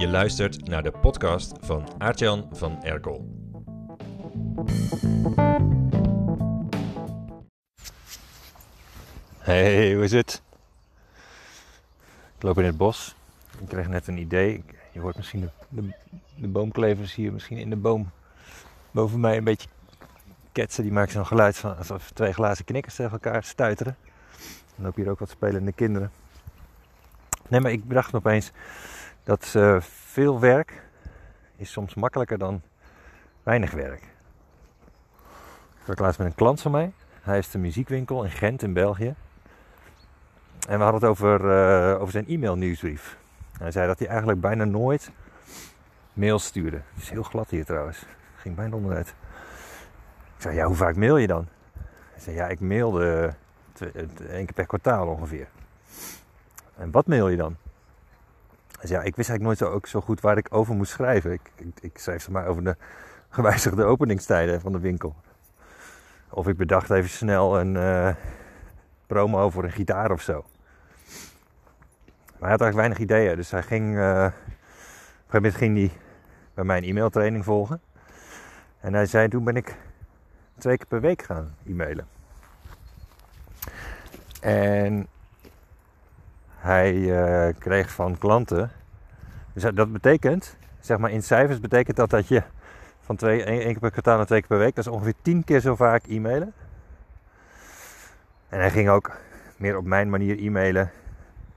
Je luistert naar de podcast van Aartjan van Erkel. Hey, hoe is het? Ik loop in het bos. Ik kreeg net een idee. Je hoort misschien de, de, boomklevers hier misschien in de boom boven mij een beetje ketsen. Die maken zo'n geluid van alsof twee glazen knikkers tegen elkaar stuiteren. Dan lopen hier ook wat spelende kinderen. Nee, maar ik bedacht opeens dat uh, veel werk is soms makkelijker dan weinig werk. Ik sprak laatst met een klant van mij. Hij heeft een muziekwinkel in Gent in België. En we hadden het over, uh, over zijn e-mail nieuwsbrief. Hij zei dat hij eigenlijk bijna nooit mails stuurde. Het is heel glad hier trouwens. Ging bijna onderuit. Ik zei, ja, hoe vaak mail je dan? Hij zei, ja, ik mailde één keer per kwartaal ongeveer. En wat mail je dan? Zei, ja, ik wist eigenlijk nooit zo, ook zo goed waar ik over moest schrijven. Ik, ik, ik schreef maar over de gewijzigde openingstijden van de winkel. Of ik bedacht even snel een uh, promo voor een gitaar of zo. Maar hij had eigenlijk weinig ideeën. Dus hij ging, uh, op een ging hij bij mij een e-mailtraining volgen. En hij zei, toen ben ik twee keer per week gaan e-mailen. En hij uh, kreeg van klanten. Dus dat betekent, zeg maar in cijfers betekent dat dat je van twee, één, keer per kwartaal naar twee keer per week, dat is ongeveer tien keer zo vaak e-mailen. En hij ging ook meer op mijn manier e-mailen,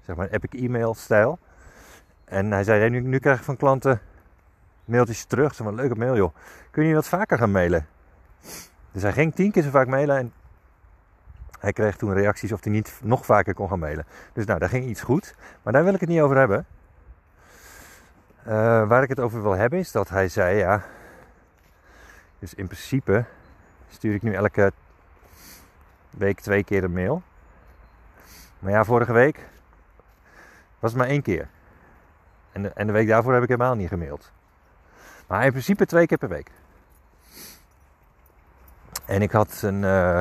zeg maar epic e-mail stijl. En hij zei, nu, nu krijg ik van klanten mailtjes terug. Zeg maar, leuke mail joh. Kun je wat vaker gaan mailen? Dus hij ging tien keer zo vaak mailen en hij kreeg toen reacties of hij niet nog vaker kon gaan mailen. Dus nou, daar ging iets goed. Maar daar wil ik het niet over hebben. Uh, waar ik het over wil hebben is dat hij zei, ja, dus in principe stuur ik nu elke week twee keer een mail. Maar ja, vorige week was het maar één keer. En de, en de week daarvoor heb ik helemaal niet gemaild. Maar in principe twee keer per week. En ik had een uh,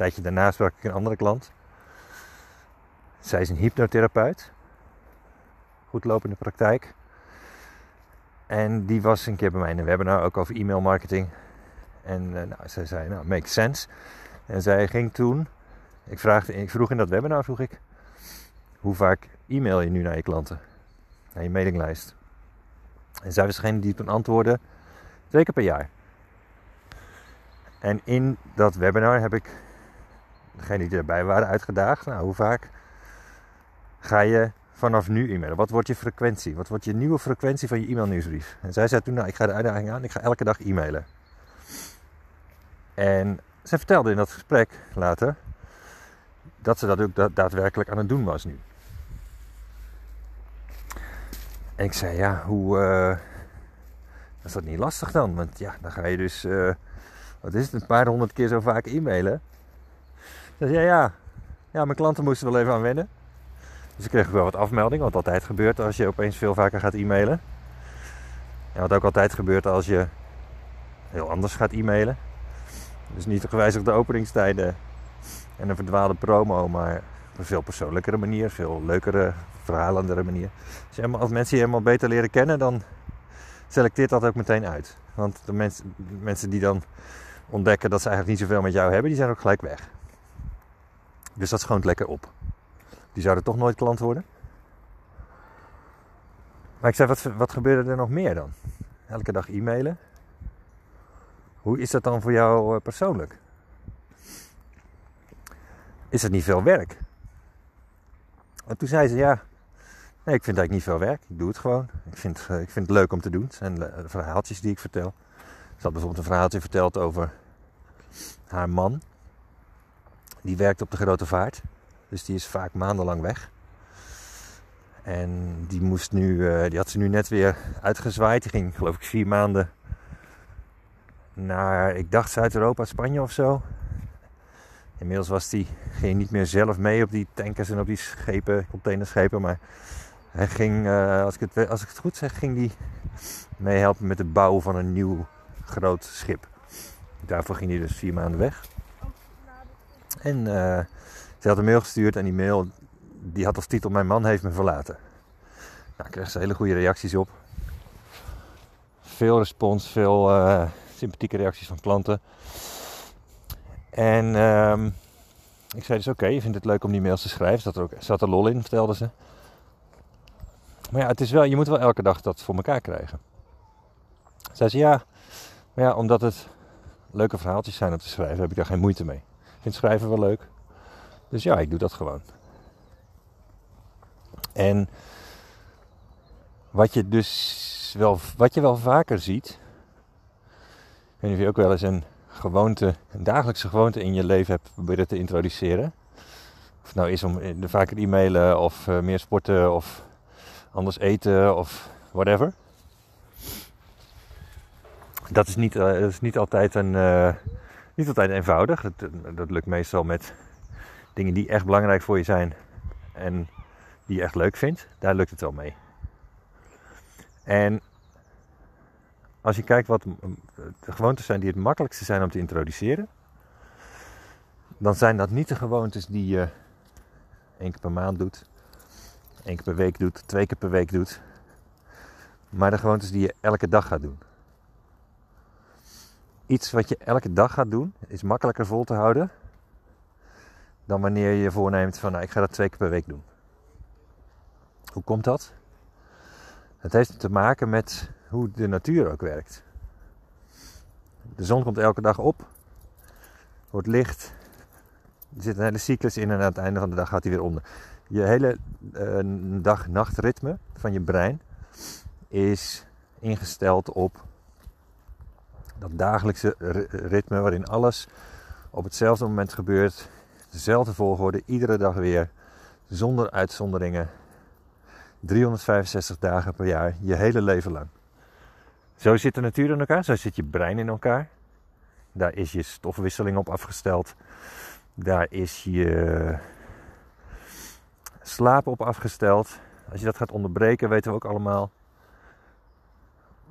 tijdje daarna sprak ik een andere klant. Zij is een hypnotherapeut. Goed lopende praktijk. En die was een keer bij mij in een webinar, ook over e-mail marketing. En uh, nou, zij zei, nou, makes sense. En zij ging toen, ik, vraagde, ik vroeg in dat webinar, vroeg ik, hoe vaak e-mail je nu naar je klanten? Naar je mailinglijst. En zij was degene die toen antwoordde, twee keer per jaar. En in dat webinar heb ik degene die erbij waren uitgedaagd. Nou, hoe vaak ga je vanaf nu e-mailen? Wat wordt je frequentie? Wat wordt je nieuwe frequentie van je e-mail nieuwsbrief? En zij zei toen, nou, ik ga de uitdaging aan, ik ga elke dag e-mailen. En zij vertelde in dat gesprek later dat ze dat ook daadwerkelijk aan het doen was nu. En ik zei, ja, hoe uh, is dat niet lastig dan? Want ja, dan ga je dus, uh, wat is het, een paar honderd keer zo vaak e-mailen. Ja, ja, ja, mijn klanten moesten wel even aan wennen. Dus ik kreeg wel wat afmeldingen, wat altijd gebeurt als je opeens veel vaker gaat e-mailen. En wat ook altijd gebeurt als je heel anders gaat e-mailen. Dus niet gewijzigde openingstijden en een verdwaalde promo, maar op een veel persoonlijkere manier, veel leukere, verhalendere manier. Dus als mensen je helemaal beter leren kennen, dan selecteert dat ook meteen uit. Want de mensen, mensen die dan ontdekken dat ze eigenlijk niet zoveel met jou hebben, die zijn ook gelijk weg. Dus dat schoont lekker op. Die zouden toch nooit klant worden. Maar ik zei, wat, wat gebeurde er nog meer dan? Elke dag e-mailen. Hoe is dat dan voor jou eh, persoonlijk? Is het niet veel werk? En toen zei ze, ja, nee, ik vind eigenlijk niet veel werk. Ik doe het gewoon. Ik vind, eh, ik vind het leuk om te doen. Het zijn verhaaltjes die ik vertel. Ze had bijvoorbeeld een verhaaltje verteld over haar man. Die werkt op de grote vaart. Dus die is vaak maandenlang weg. En die, moest nu, uh, die had ze nu net weer uitgezwaaid. Die ging geloof ik vier maanden naar, ik dacht Zuid-Europa, Spanje of zo. Inmiddels was die, ging niet meer zelf mee op die tankers en op die schepen, containerschepen. Maar hij ging, uh, als, ik het, als ik het goed zeg, ging die meehelpen met de bouw van een nieuw groot schip. Daarvoor ging hij dus vier maanden weg. En uh, ze had een mail gestuurd en die mail die had als titel Mijn man heeft me verlaten. Nou, ik krijg ze hele goede reacties op. Veel respons, veel uh, sympathieke reacties van klanten. En ehm, ik zei dus oké, je vindt het leuk om die mails te schrijven. Zat er ook zat er lol in, vertelde ze. Maar ja, het is wel, je moet wel elke dag dat voor elkaar krijgen. Zei ze ja, maar ja, omdat het leuke verhaaltjes zijn om te schrijven, heb ik daar geen moeite mee. Vind schrijven wel leuk. Dus ja, ik doe dat gewoon. En wat je dus wel, wat je wel vaker ziet. Ik weet niet of je ook wel eens een gewoonte, een dagelijkse gewoonte in je leven hebt proberen te introduceren. Of het nou is om vaker e-mailen of uh, meer sporten of anders eten of whatever. Dat is niet, uh, dat is niet, altijd, een, niet altijd eenvoudig. Dat, dat lukt meestal met dingen die echt belangrijk voor je zijn en die je echt leuk vindt. Daar lukt het wel mee. En als je kijkt wat de gewoontes zijn die het makkelijkste zijn om te introduceren, dan zijn dat niet de gewoontes die je één keer per maand doet, één keer per week doet, twee keer per week doet, maar de gewoontes die je elke dag gaat doen. Iets wat je elke dag gaat doen is makkelijker vol te houden dan wanneer je voorneemt van nou, ik ga dat twee keer per week doen. Hoe komt dat? Het heeft te maken met hoe de natuur ook werkt. De zon komt elke dag op, wordt licht, er zit een hele cyclus in en aan het einde van de dag gaat hij weer onder. Je hele uh, dag-nachtritme van je brein is ingesteld op dat dagelijkse ritme waarin alles op hetzelfde moment gebeurt, dezelfde volgorde, iedere dag weer, zonder uitzonderingen, 365 dagen per jaar, je hele leven lang. Zo zit de natuur in elkaar, zo zit je brein in elkaar. Daar is je stofwisseling op afgesteld. Daar is je slaap op afgesteld. Als je dat gaat onderbreken, weten we ook allemaal,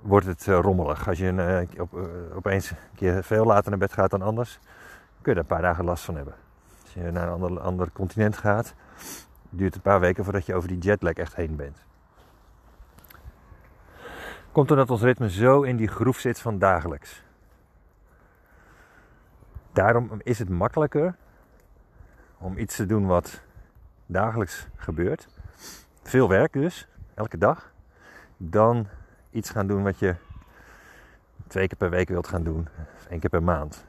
wordt het eh, rommelig. Als je een, uh, op, uh, opeens een keer veel later naar bed gaat dan anders, kun je er een paar dagen last van hebben. Als je naar een ander, ander continent gaat, duurt het een paar weken voordat je over die jetlag echt heen bent. Komt omdat ons ritme zo in die groef zit van dagelijks. Daarom is het makkelijker om iets te doen wat dagelijks gebeurt. Veel werk dus, elke dag. Dan iets gaan doen wat je twee keer per week wilt gaan doen. Of één keer per maand.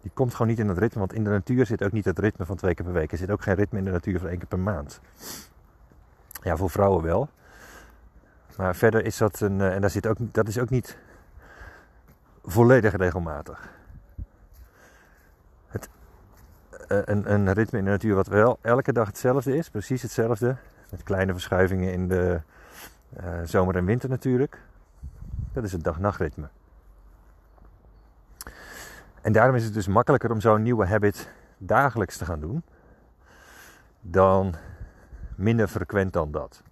Die komt gewoon niet in het ritme, want in de natuur zit ook niet het ritme van twee keer per week. Er zit ook geen ritme in de natuur van één keer per maand. Ja, voor vrouwen wel. Maar verder is dat een, eh, en daar zit ook, dat is ook niet volledig regelmatig. Het, eh, een, een ritme in de natuur wat wel elke dag hetzelfde is, precies hetzelfde. Met kleine verschuivingen in de uh, zomer en winter natuurlijk. Dat is het dag-nachtritme. En daarom is het dus makkelijker om zo'n nieuwe habit dagelijks te gaan doen. Dan minder frequent dan dat.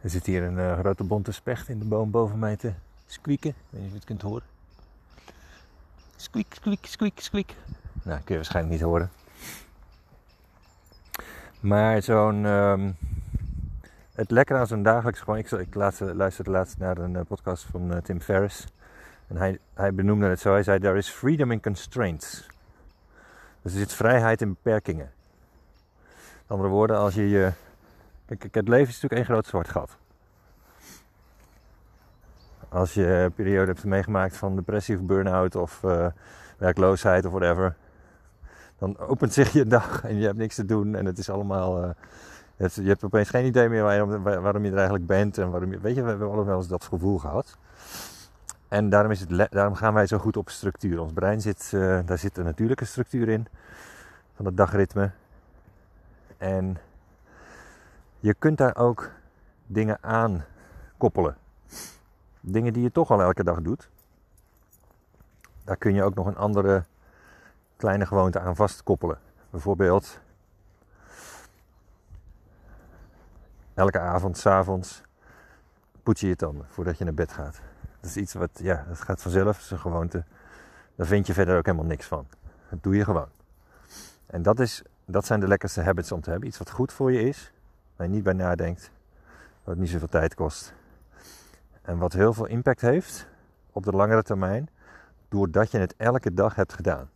Er zit hier een uh, grote bonte specht in de boom boven mij te squeaken. Ik weet niet of je het kunt horen. Squeak, squeak, squeak, squeak. Nou, kun je waarschijnlijk niet horen. Maar zo'n. Um, het lekker aan zo'n dagelijks gewoon. Ik, ik luisterde laatst naar een uh, podcast van uh, Tim Ferriss. En hij, hij benoemde het zo. Hij zei: There is freedom in constraints. Dus er zit vrijheid in beperkingen. Met andere woorden, als je je Kijk, het leven is natuurlijk één groot zwart gat. Als je een periode hebt meegemaakt van depressie of burn-out of uh, werkloosheid of whatever, dan opent zich je dag en je hebt niks te doen en het is allemaal. Uh, je, hebt, opeens geen idee meer waarom, waarom, je er eigenlijk bent en waarom je. Weet je, we hebben allemaal eens dat gevoel gehad. En daarom, is het, daarom gaan wij zo goed op structuur. Ons brein zit, uh, daar zit een natuurlijke structuur in van het dagritme. En je kunt daar ook dingen aan koppelen. Dingen die je toch al elke dag doet. Daar kun je ook nog een andere kleine gewoonte aan vastkoppelen. Bijvoorbeeld elke avond, s'avonds poets je je tanden voordat je naar bed gaat. Dat is iets wat, ja, dat gaat vanzelf, dat is een gewoonte. Daar vind je verder ook helemaal niks van. Dat doe je gewoon. En dat is Dat zijn de lekkerste habits om te hebben. Iets wat goed voor je is, waar je niet bij nadenkt, wat niet zoveel tijd kost. En wat heel veel impact heeft op de langere termijn, doordat je het elke dag hebt gedaan.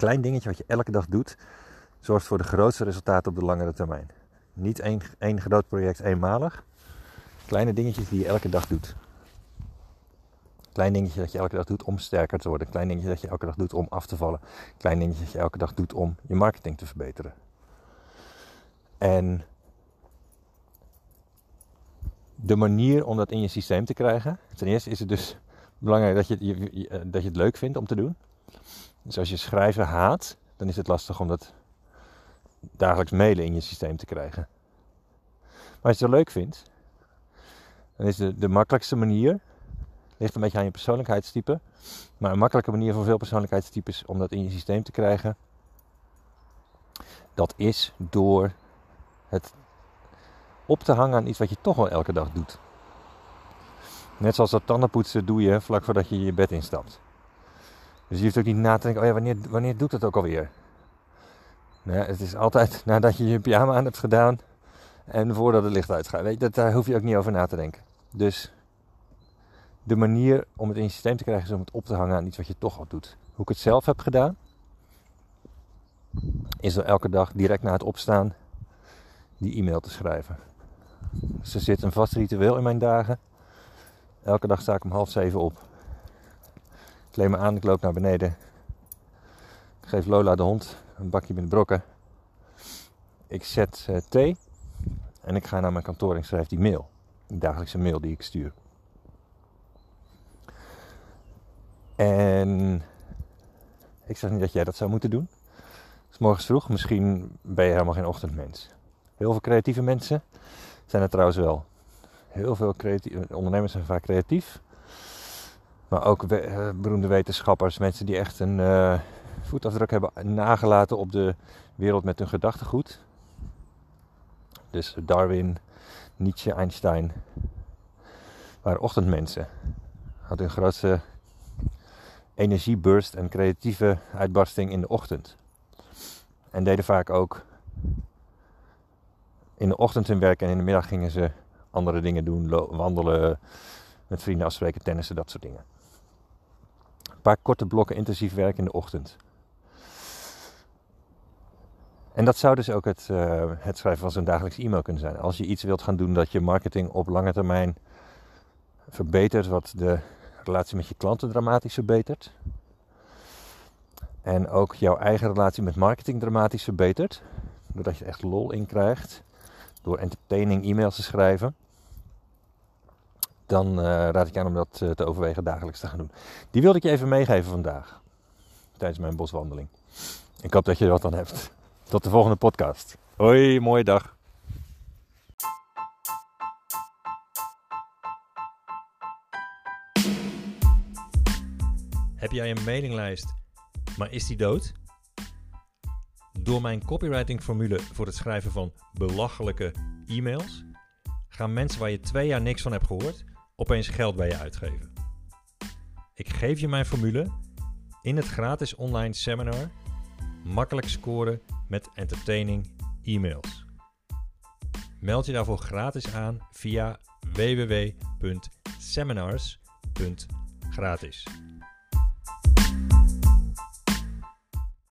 Klein dingetje wat je elke dag doet, zorgt voor de grootste resultaten op de langere termijn. Niet één, één groot project eenmalig. Kleine dingetjes die je elke dag doet. Klein dingetje dat je elke dag doet om sterker te worden. Klein dingetje dat je elke dag doet om af te vallen. Klein dingetje dat je elke dag doet om je marketing te verbeteren. En de manier om dat in je systeem te krijgen. Ten eerste is het dus belangrijk dat je, je, eh, dat je het leuk vindt om te doen. Dus als je schrijven haat, dan is het lastig om dat dagelijks mailen in je systeem te krijgen. Maar als je het leuk vindt, dan is de, de makkelijkste manier, ligt een beetje aan je persoonlijkheidstype, maar een makkelijke manier voor veel persoonlijkheidstypes om dat in je systeem te krijgen, dat is door het op te hangen aan iets wat je toch wel elke dag doet. Net zoals dat tandenpoetsen doe je vlak voordat je je bed instapt. Dus je hoeft ook niet na te denken, oh ja, wanneer, wanneer doet dat ook alweer? Het is altijd nadat je je pyjama aan hebt gedaan en voordat het licht uitgaat. Weet dat, daar hoef je ook niet over na te denken. Dus de manier om het in je systeem te krijgen is om het op te hangen aan iets wat je toch al doet. Hoe ik het zelf heb gedaan, is er elke dag direct na het opstaan die e-mail te schrijven. Dus er zit een vast ritueel in mijn dagen. Elke dag sta ik om half zeven op. Ik me aan, ik loop naar beneden. Ik geef Lola de hond een bakje met brokken. Ik zet uh, thee en ik ga naar mijn kantoor en schrijf die mail. Die dagelijkse mail die ik stuur. En ik zeg niet dat jij dat zou moeten doen. Het is morgens vroeg, misschien ben je helemaal geen ochtendmens. Heel veel creatieve mensen zijn er trouwens wel. Heel veel creatieve ondernemers zijn vaak creatief. Maar ook we, uh, beroemde wetenschappers, mensen die echt een uh, voetafdruk hebben nagelaten op de wereld met hun gedachtegoed. Dus Darwin, Nietzsche, Einstein waren ochtendmensen. Hadden hun grootste energieburst en creatieve uitbarsting in de ochtend. En deden vaak ook in de ochtend hun werk en in de middag gingen ze andere dingen doen, wandelen, met vrienden afspreken, tennissen, dat soort dingen. Een paar korte blokken intensief werk in de ochtend. En dat zou dus ook het, uh, het schrijven van zo'n dagelijks e-mail kunnen zijn. Als je iets wilt gaan doen dat je marketing op lange termijn verbetert, wat de relatie met je klanten dramatisch verbetert. En ook jouw eigen relatie met marketing dramatisch verbetert. Doordat je echt lol in krijgt. Door entertaining e-mails te schrijven. Dan uh, raad ik aan om dat uh, te overwegen dagelijks te gaan doen. Die wilde ik je even meegeven vandaag. Tijdens mijn boswandeling. Ik hoop dat je er wat aan hebt. Tot de volgende podcast. Hoi, mooie dag. Heb jij een mailinglijst, maar is die dood? Door mijn copywriting formule voor het schrijven van belachelijke e-mails gaan mensen waar je twee jaar niks van hebt gehoord opeens geld bij je uitgeven. Ik geef je mijn formule in het gratis online seminar Makkelijk scoren met entertaining e-mails. Meld je daarvoor gratis aan via www.seminars.gratis.